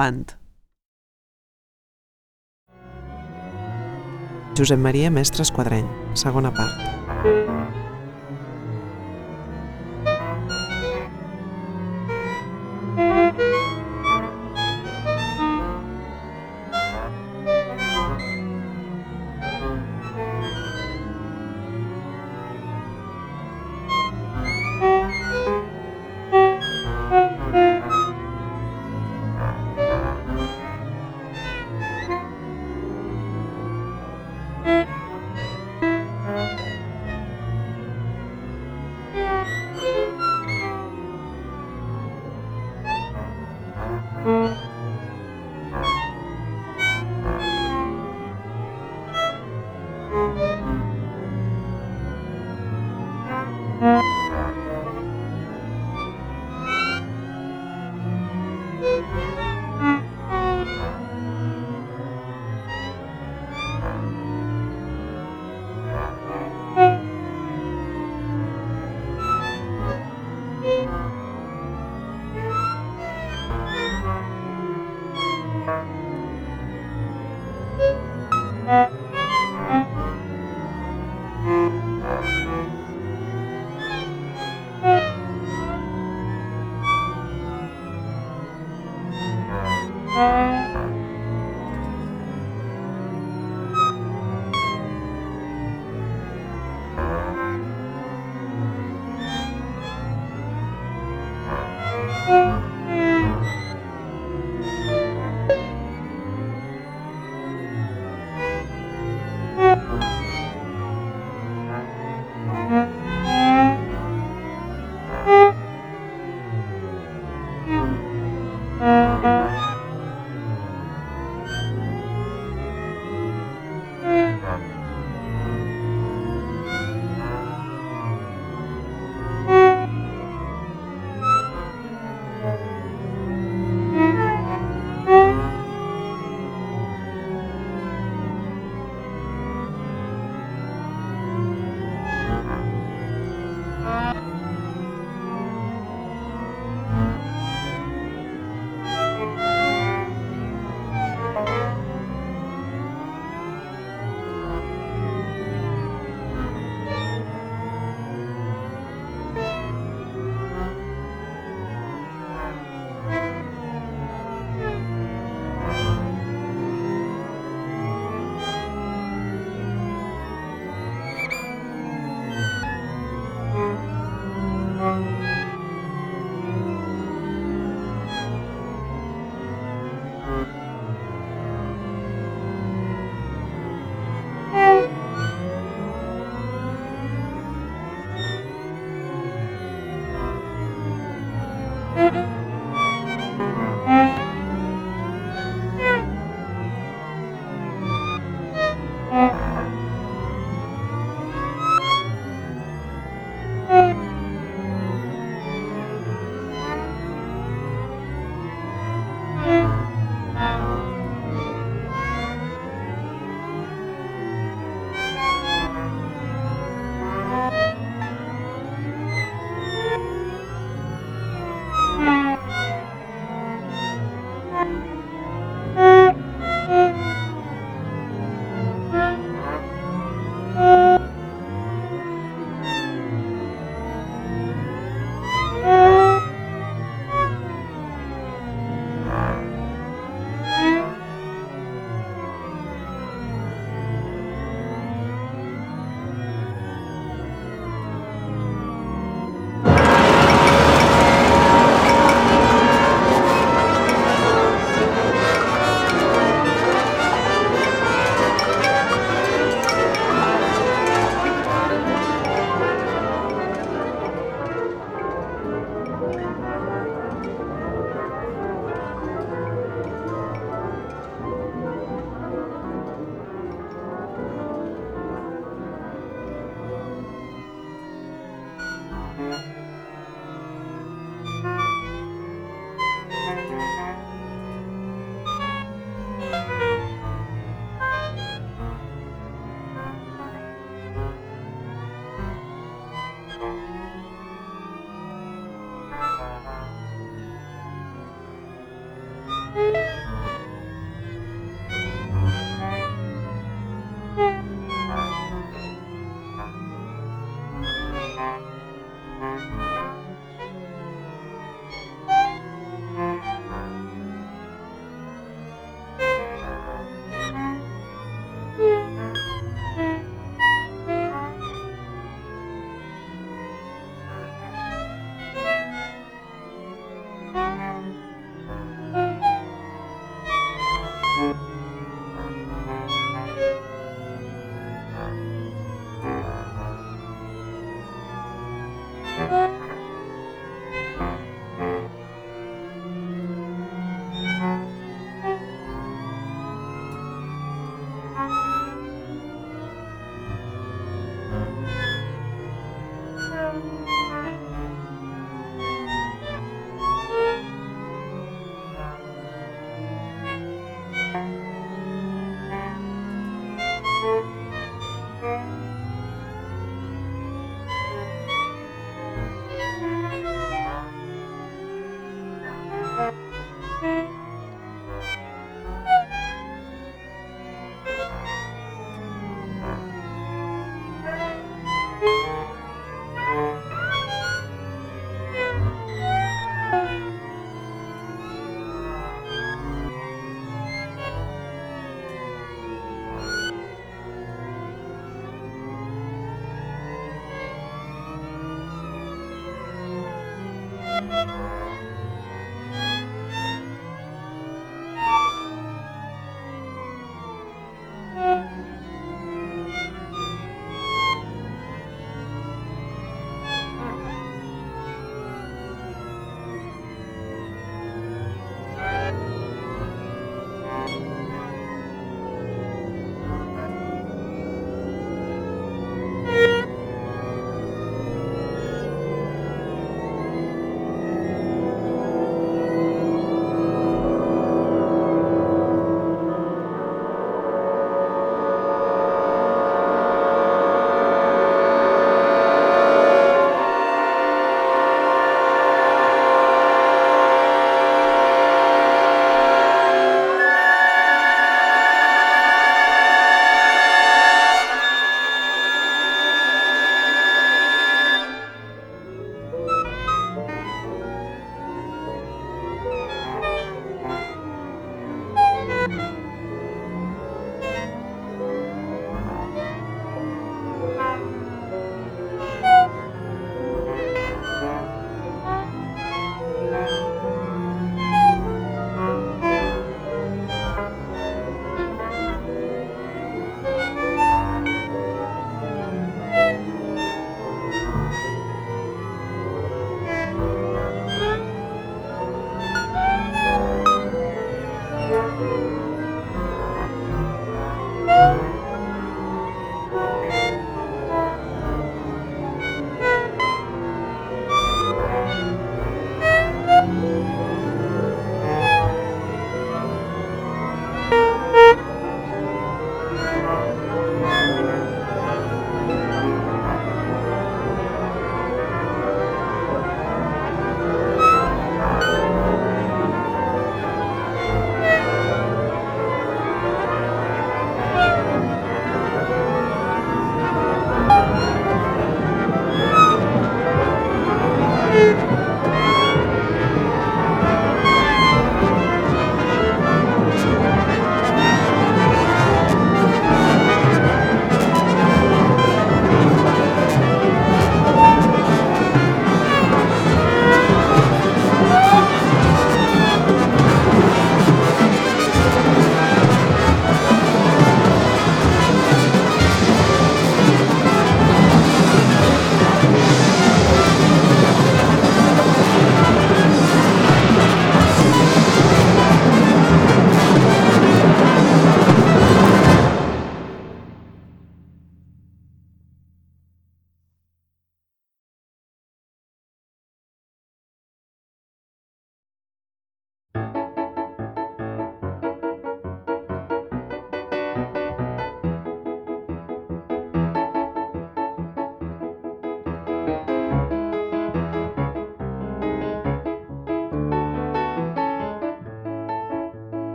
Avant. Josep Maria Mestres Quadreny, segona part.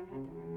I'm happy.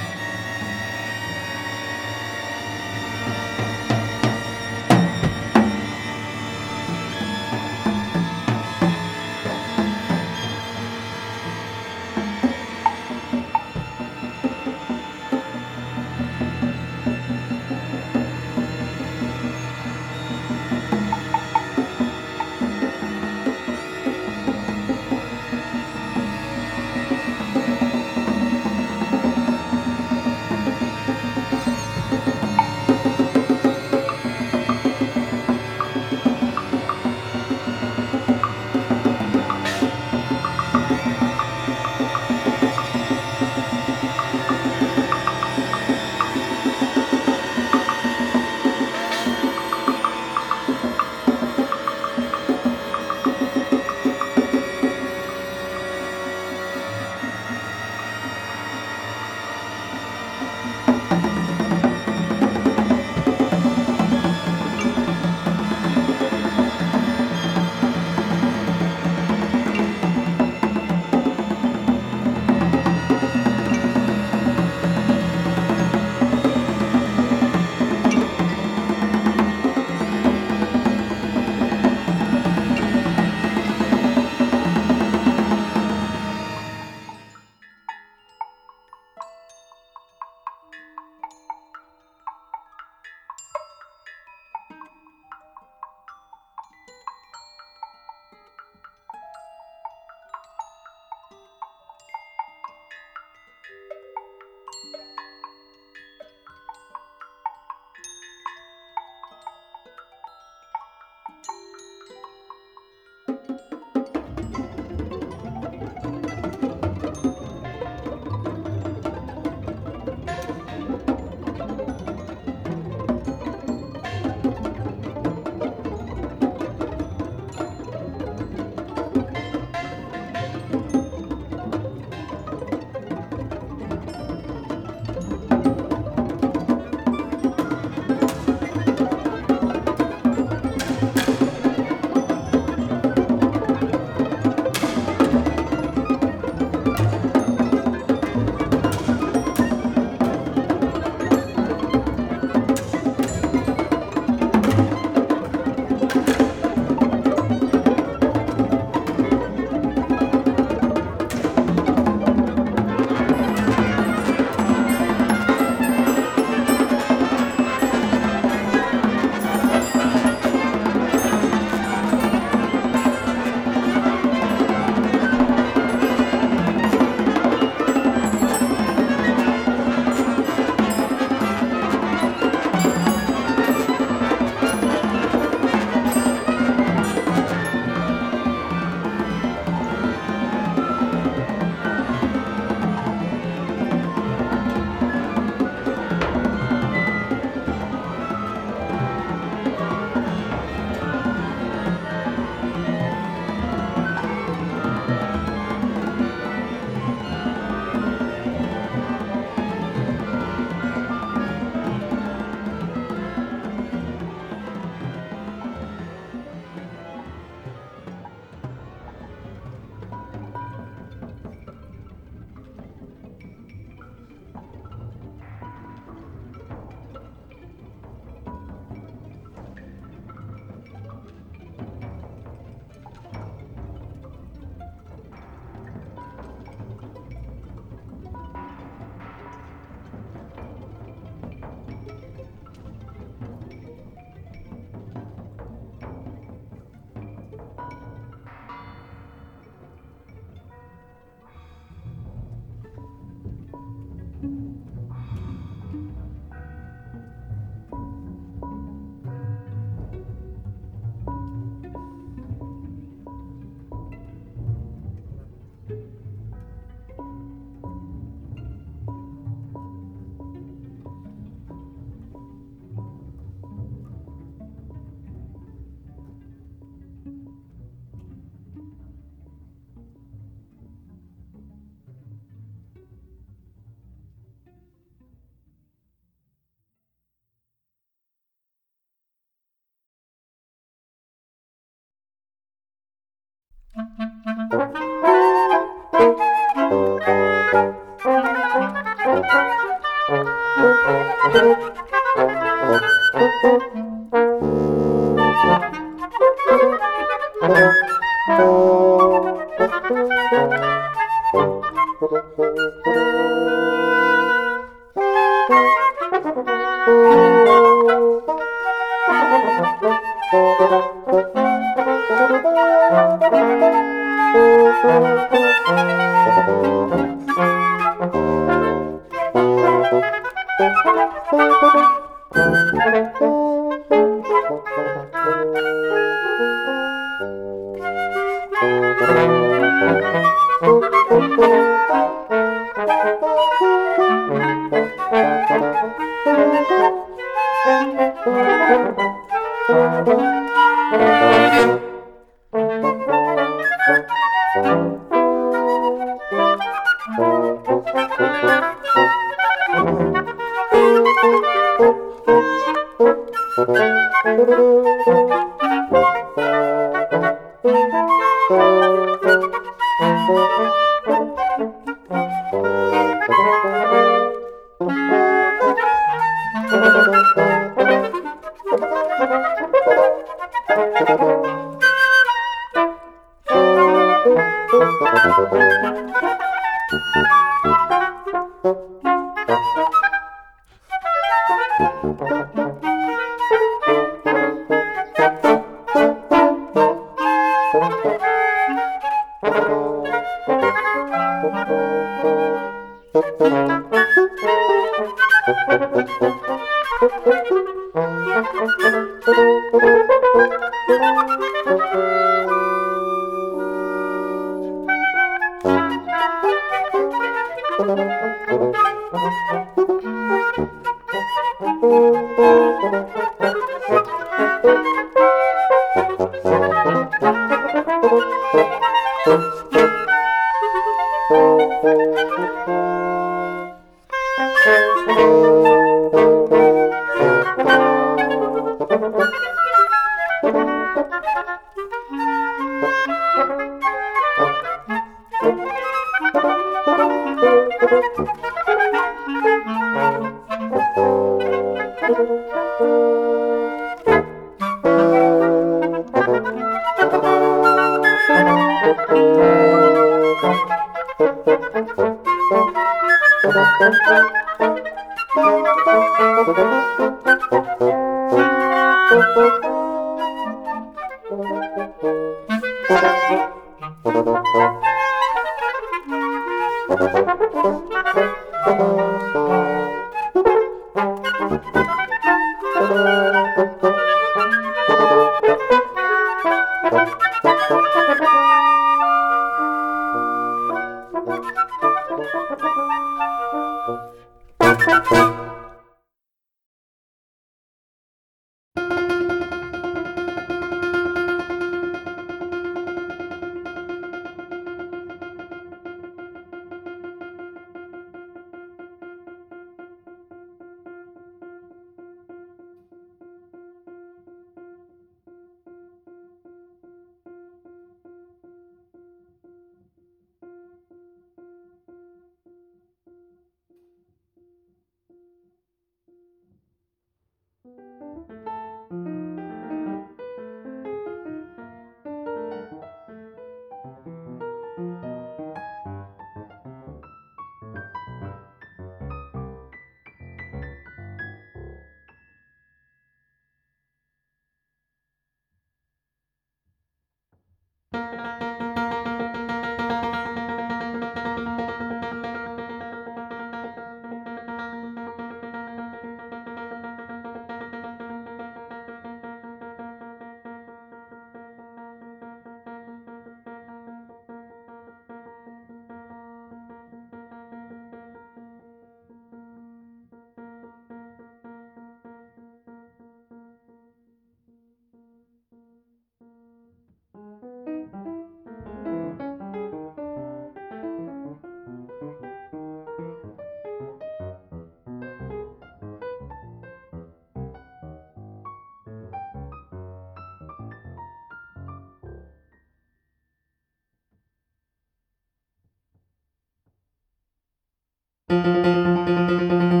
うん。